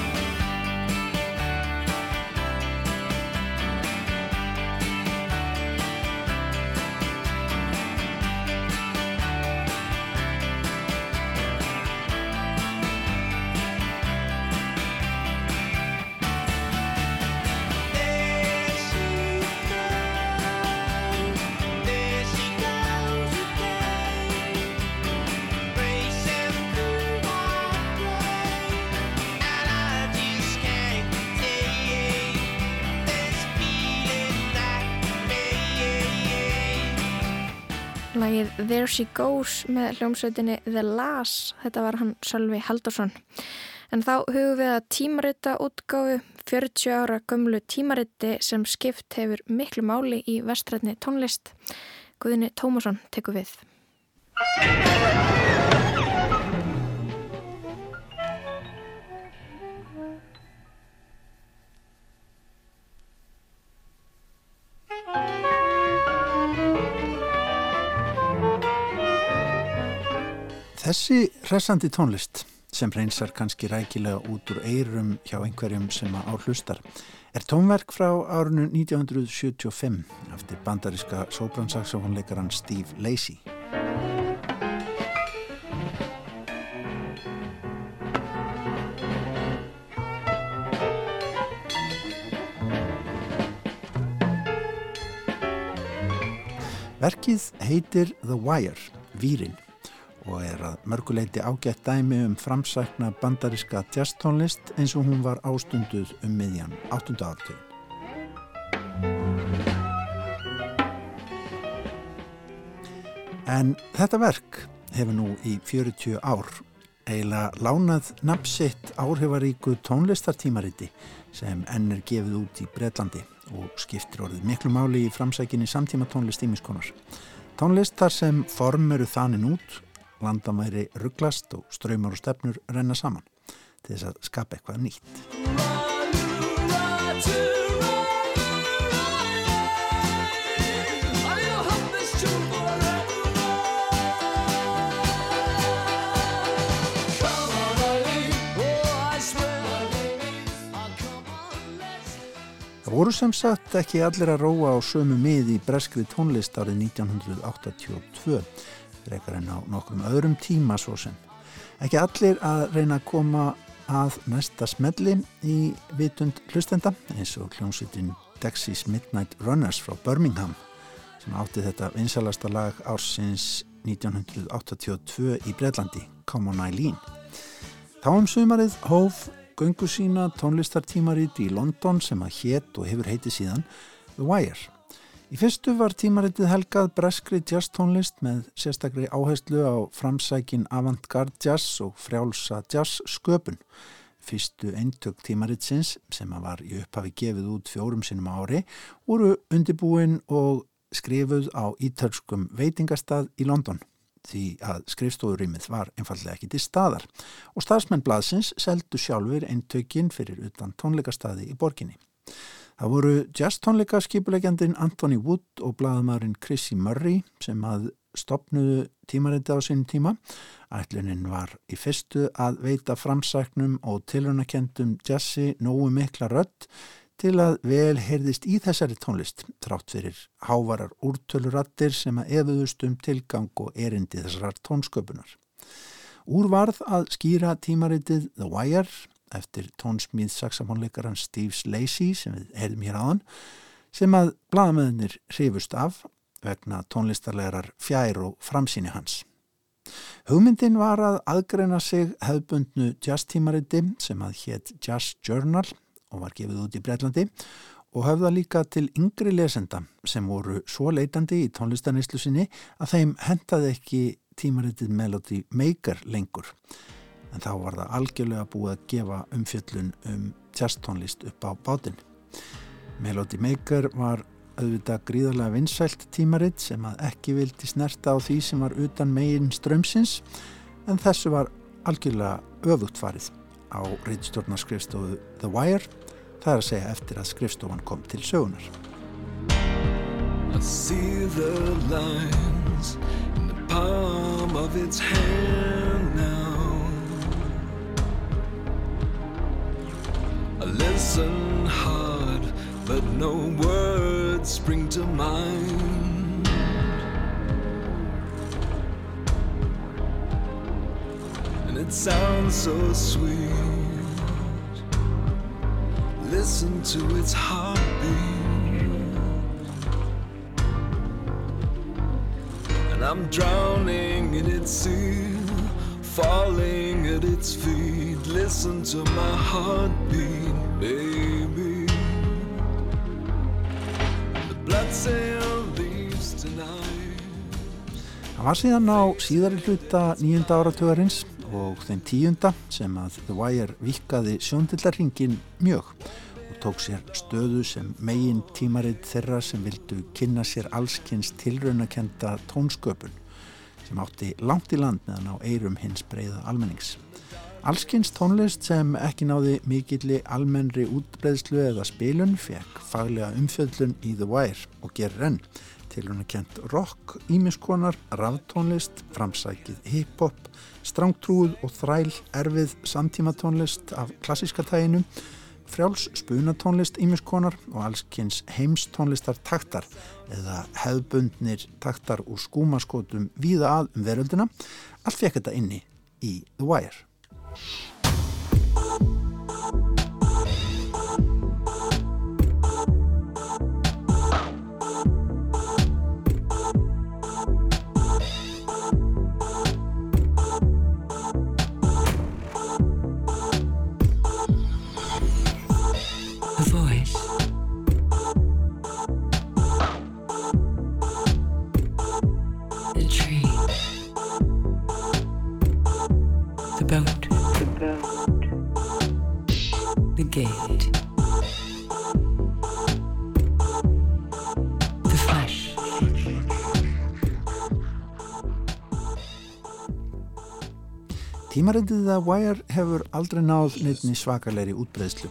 Lagið There She Goes með hljómsveitinni The Lass, þetta var hann Sölvi Haldursson. En þá hugum við að tímarita útgáfu 40 ára gömlu tímariti sem skipt hefur miklu máli í vestrætni tónlist. Guðinni Tómasson tekur við. Þessi hressandi tónlist sem reynsar kannski rækilega út úr eirum hjá einhverjum sem á hlustar er tónverk frá árinu 1975 eftir bandaríska sóbransaxofónleikaran Steve Lacy. Verkið heitir The Wire, Vírin og er að mörguleiti ágætt dæmi um framsækna bandaríska jazztónlist eins og hún var ástunduð um miðjan 8. ártöðin. En þetta verk hefur nú í 40 ár eiginlega lánað nafnsitt áhrifaríku tónlistartímariti sem enn er gefið út í Breitlandi og skiptir orðið miklu máli í framsækinni samtíma tónlist ímiskonar. Tónlist þar sem form eru þanin út landamæri rugglast og ströymar og stefnur renna saman til þess að skapa eitthvað nýtt. Það voru sem sagt ekki allir að róa á sömu mið í breskri tónlist árið 1982 frekar en á nokkrum öðrum tíma svo sem. Ekki allir að reyna að koma að næsta smelli í vitund hlustenda eins og hljómsveitin Dexys Midnight Runners frá Birmingham sem átti þetta vinsalasta lag ársins 1982 í Breitlandi, Come on Eileen. Þá um sumarið hóf göngu sína tónlistartímarit í London sem að hétt og hefur heitið síðan The Wire. Í fyrstu var tímaritið helgað breskri jazz tónlist með sérstakri áherslu á framsækin avantgard jazz og frjálsa jazz sköpun. fyrstu eintök tímaritsins sem var í upphafi gefið út fjórum sinnum á ári voru undibúin og skrifuð á ítölskum veitingastað í London því að skrifstofurýmið var einfallega ekki til staðar og staðsmenn blaðsins seldu sjálfur eintökin fyrir utan tónleikastaði í borginni. Það voru jazz tónleika skipulegjandin Anthony Wood og blaðamarinn Chrissy Murray sem að stopnuðu tímariti á sínum tíma. Ætlunin var í fyrstu að veita framsæknum og tilrunakendum jazzi nógu mikla rödd til að vel heyrðist í þessari tónlist trátt fyrir hávarar úrtölurattir sem að efuðust um tilgang og erindi þessar tónsköpunar. Úr varð að skýra tímaritið The Wire eftir tónsmíð saxamónleikaran Steve Lacey sem við heyrðum hér áðan sem að bladamöðunir hrifust af vegna tónlistarlegar fjær og framsýni hans. Hugmyndin var að aðgreina sig hefðbundnu jazztímariti sem að hétt Jazz Journal og var gefið út í Breitlandi og höfða líka til yngri lesenda sem voru svo leitandi í tónlistanislu sinni að þeim hentaði ekki tímaritið Melody Maker lengur. En þá var það algjörlega búið að gefa umfjöllun um jazztónlist upp á bátinn. Melody Maker var auðvitað gríðarlega vinsælt tímaritt sem að ekki vildi snerta á því sem var utan megin strömsins en þessu var algjörlega öfugt farið á reyndstjórnarskrifstofu The Wire það er að segja eftir að skrifstofan kom til sögunar. I see the lines in the palm of its hand I listen hard, but no words spring to mind. And it sounds so sweet. Listen to its heartbeat. And I'm drowning in its sea, falling at its feet. Listen to my heartbeat, baby. The blood cell leaves tonight. Það var síðan á síðari hluta nýjunda áratugarins og þeim tíunda sem að The Wire vikkaði sjóndillarringin mjög og tók sér stöðu sem megin tímaritt þeirra sem vildu kynna sér allskynns tilraunakenda tónsköpun sem átti langt í land meðan á eirum hins breyða almennings. Allskynns tónlist sem ekki náði mikilli almennri útbreyðslu eða spilun fekk faglega umfjöldlun í The Wire og gerir enn tilraunakent rock, ímiskonar, raftónlist, framsækið hip-hop, strángtrúð og þræl erfið samtímatónlist af klassiska tæginu, frjáls spunatónlist ímiskonar og allskynns heimstónlistar taktar eða hefðbundnir taktar úr skúmaskotum víða að um veröldina, allt fekk þetta inni í The Wire. The tree. The boat. The boat. The gate. The flesh. Tímaritið The Wire hefur aldrei náð neittni svakalegri útbreyðslu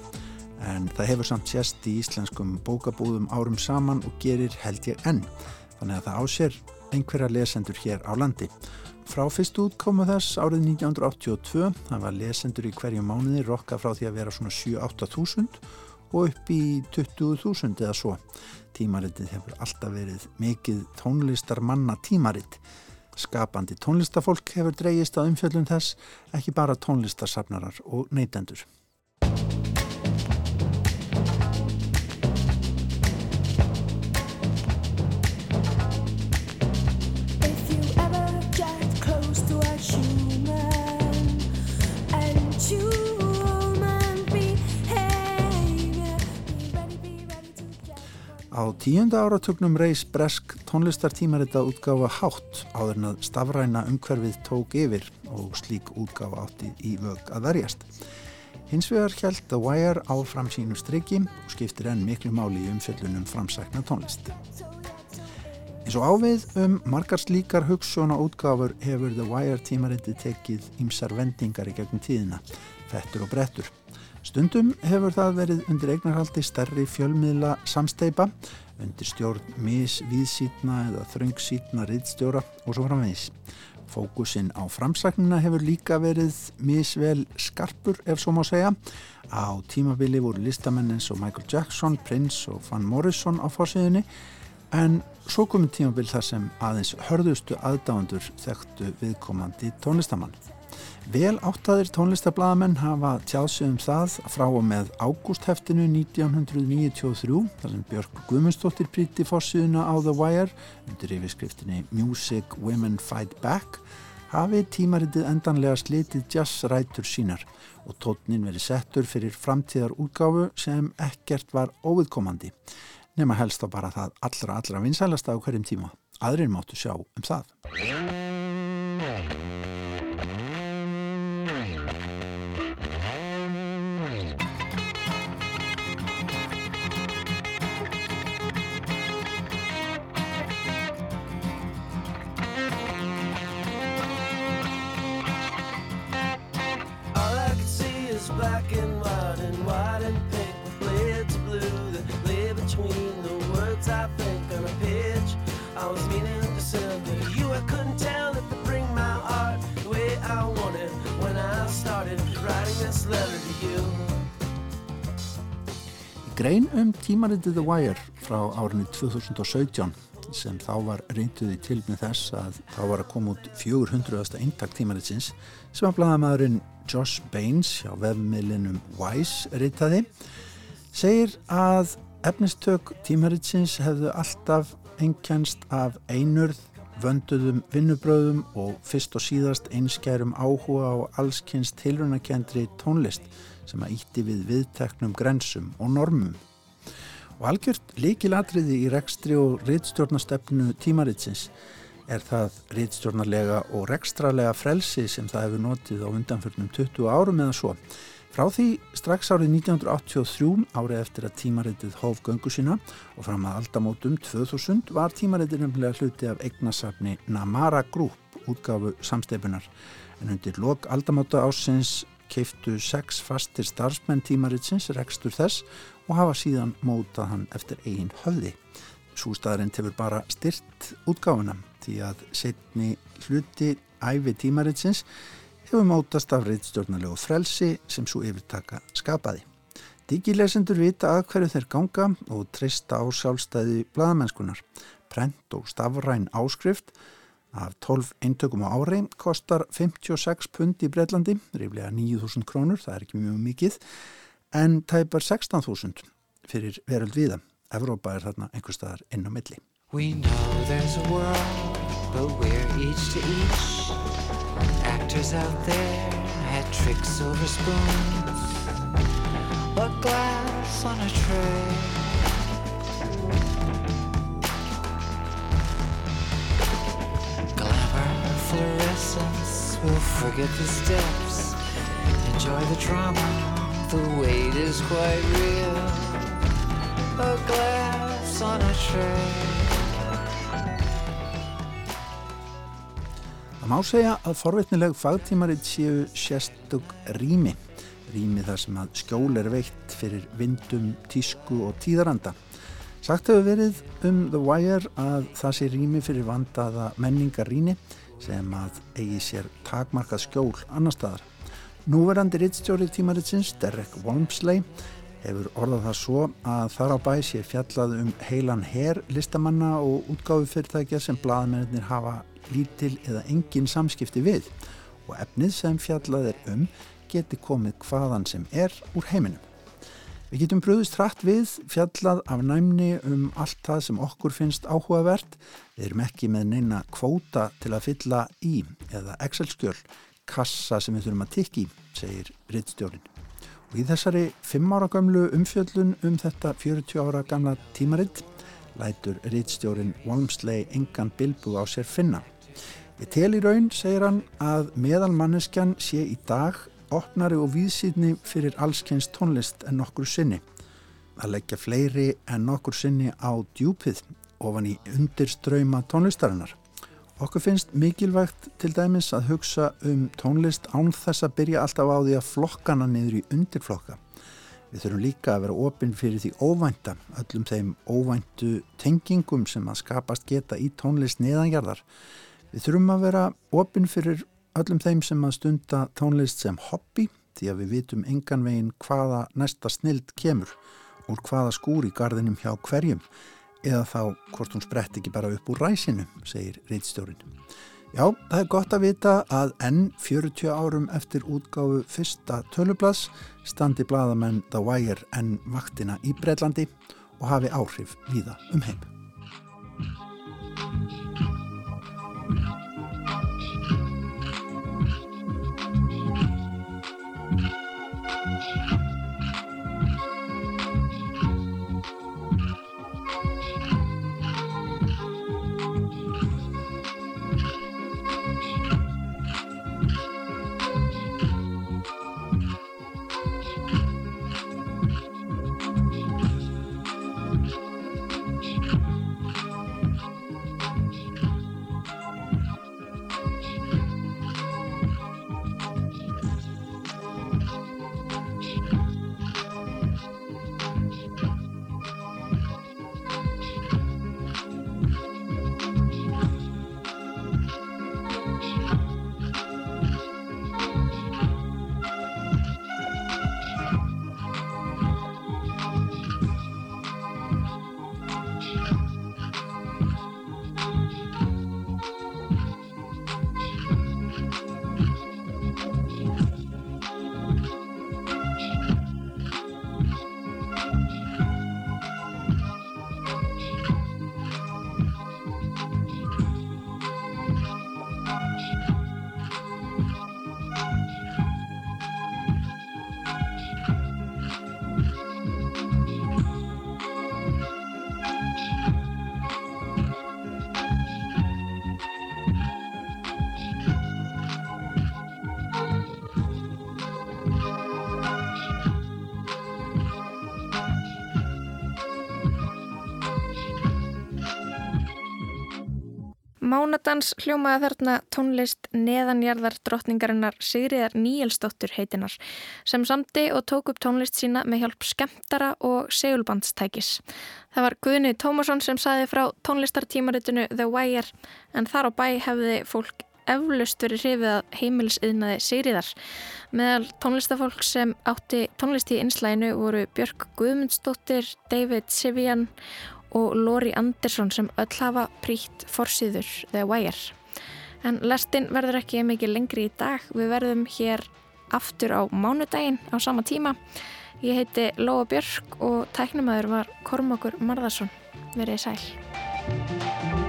en það hefur samt sérst í íslenskum bókabúðum árum saman og gerir held ég enn þannig að það ásér einhverja lesendur hér á landi. Frá fyrstu útkomu þess árið 1982 það var lesendur í hverju mánuði rokka frá því að vera svona 7-8 þúsund og upp í 20.000 eða svo. Tímaritið hefur alltaf verið mikið tónlistar manna tímarit Skapandi tónlistafólk hefur dreyist að umfjöllum þess, ekki bara tónlistarsafnarar og neytendur. Á tíunda áratugnum reys bresk tónlistartímarita útgáfa hátt áður en að stafræna umhverfið tók yfir og slík útgáfa átti í vög að verjast. Hins vegar held The Wire áfram sínu striki og skiptir enn miklu máli í umfjöllunum framsækna tónlist. Eins og ávið um margar slíkar hugssjóna útgáfur hefur The Wire tímariti tekið ímsar vendingar í gegnum tíðina, fettur og brettur. Stundum hefur það verið undir eignarhaldi stærri fjölmiðla samsteipa, undir stjórn misvíðsýtna eða þröngsýtna riðstjóra og svo framvegis. Fókusin á framsæknina hefur líka verið misvel skarpur ef svo má segja. Á tímabili voru listamenn eins og Michael Jackson, Prince og Van Morrison á fórsíðunni en svo komið tímabil þar sem aðeins hörðustu aðdáendur þekktu viðkomandi tónlistamann. Vel áttaðir tónlistablaðamenn hafa tjáðsig um það frá og með ágústheftinu 1993 þar sem Björk Guðmundsdóttir prýtti fórsíðuna á The Wire undir yfirskriftinni Music Women Fight Back hafi tímaritið endanlega slitið jazzrætur sínar og tótnin verið settur fyrir framtíðar útgáfu sem ekkert var óviðkomandi nema helst á bara það allra allra vinsælasta á hverjum tíma. Aðrir máttu sjá um það. Grein um tímaritið The Wire frá árinu 2017 sem þá var reynduð í tilmið þess að þá var að koma út 400. eintak tímaritsins sem að blaðamæðurinn Josh Baines hjá vefmiðlinum Wise reytaði segir að efnistök tímaritsins hefðu alltaf einkjænst af einurð, vönduðum vinnubröðum og fyrst og síðast einskærum áhuga á allskynns tilrunakendri tónlist sem að ítti við viðteknum grensum og normum. Og algjört líkilatriði í rekstri og rittstjórnastefnu tímaritsins er það rittstjórnarlega og rekstralega frelsi sem það hefur notið á undanförnum 20 árum eða svo. Frá því strax árið 1983 árið eftir að tímaritið hóf göngu sína og fram að aldamótum 2000 var tímaritið nefnilega hluti af eignasafni Namara Group útgáfu samsteipunar en undir lok aldamóta ásins keiftu sex fastir starfsmenn tímaritsins rekstur þess og hafa síðan mótað hann eftir eigin höfði. Sústaðarinn hefur bara styrt útgáfuna því að setni hluti æfi tímaritsins hefur mótast af reytstjórnarlegu frelsi sem svo yfirtaka skapaði. Digilesendur vita að hverju þeir ganga og treysta á sjálfstæði bladamennskunar. Prent og stafræn áskrift af 12 eintökum á ári kostar 56 pund í Breitlandi, ríflega 9.000 krónur, það er ekki mjög mikið, en tæpar 16.000 fyrir veröld viða. Evrópa er þarna einhver staðar inn á milli. We know there's a world, but we're each to each. Actors out there had tricks over spoons, but glass on a tray. Glamour, fluorescence, we'll forget the steps. Enjoy the drama, the wait is quite real. A glass on a tray. Það má segja að forvitnileg fagtímarit séu sérstök rými, rými þar sem að skjól er veitt fyrir vindum, tísku og tíðaranda. Sagt hefur verið um The Wire að það sé rými fyrir vandaða menningarrýni sem að eigi sér takmarkað skjól annar staðar. Núverandi rittstjóri tímaritsins, Derek Walmsley, hefur orðað það svo að þar á bæ sé fjallað um heilan her listamanna og útgáfu fyrirtækja sem blaðmennir hafa lítil eða engin samskipti við og efnið sem fjallað er um geti komið hvaðan sem er úr heiminum. Við getum bröðist hratt við fjallað af næmni um allt það sem okkur finnst áhugavert. Við erum ekki með neina kvóta til að fylla í eða Excel-skjöl, kassa sem við þurfum að tikki, segir rittstjórnin. Og í þessari fimm ára gamlu umfjöllun um þetta 40 ára gamla tímaritt lætur rittstjórin Walmsley engan bilbu á sér finna. Ég tel í raun, segir hann, að meðal manneskjan sé í dag opnari og víðsýtni fyrir allskynst tónlist en nokkur sinni. Að leggja fleiri en nokkur sinni á djúpið ofan í undirströyma tónlistarinnar. Okkur finnst mikilvægt til dæmis að hugsa um tónlist án þess að byrja alltaf á því að flokkana niður í undirflokka. Við þurfum líka að vera opinn fyrir því óvænta, öllum þeim óvæntu tengingum sem að skapast geta í tónlist neðanjarðar. Við þurfum að vera opinn fyrir öllum þeim sem að stunda tónlist sem hobby því að við vitum engan veginn hvaða næsta snild kemur úr hvaða skúr í gardinum hjá hverjum eða þá hvort hún sprett ekki bara upp úr ræsinu, segir reitstjórin. Já, það er gott að vita að enn 40 árum eftir útgáfu fyrsta tölublas standi bladamenn The Wire enn vaktina í Breitlandi og hafi áhrif víða um heim. now. Mánadans hljómaði þarna tónlist neðanjarðar drottningarinnar Sigriðar Níelsdóttur heitinar sem samti og tók upp tónlist sína með hjálp skemmtara og segulbandstækis. Það var Guðni Tómasson sem saði frá tónlistartímaritinu The Wire en þar á bæ hefði fólk eflust verið hrifið að heimilsiðnaði Sigriðar. Meðal tónlistafólk sem átti tónlist í einslæginu voru Björk Guðmundsdóttir, David Sivian og Lori Andersson sem öll hafa prýtt forsýður The Wire. En lestin verður ekki mikið lengri í dag. Við verðum hér aftur á mánudaginn á sama tíma. Ég heiti Lóa Björk og tæknumæður var Kormakur Marðarsson. Verið sæl.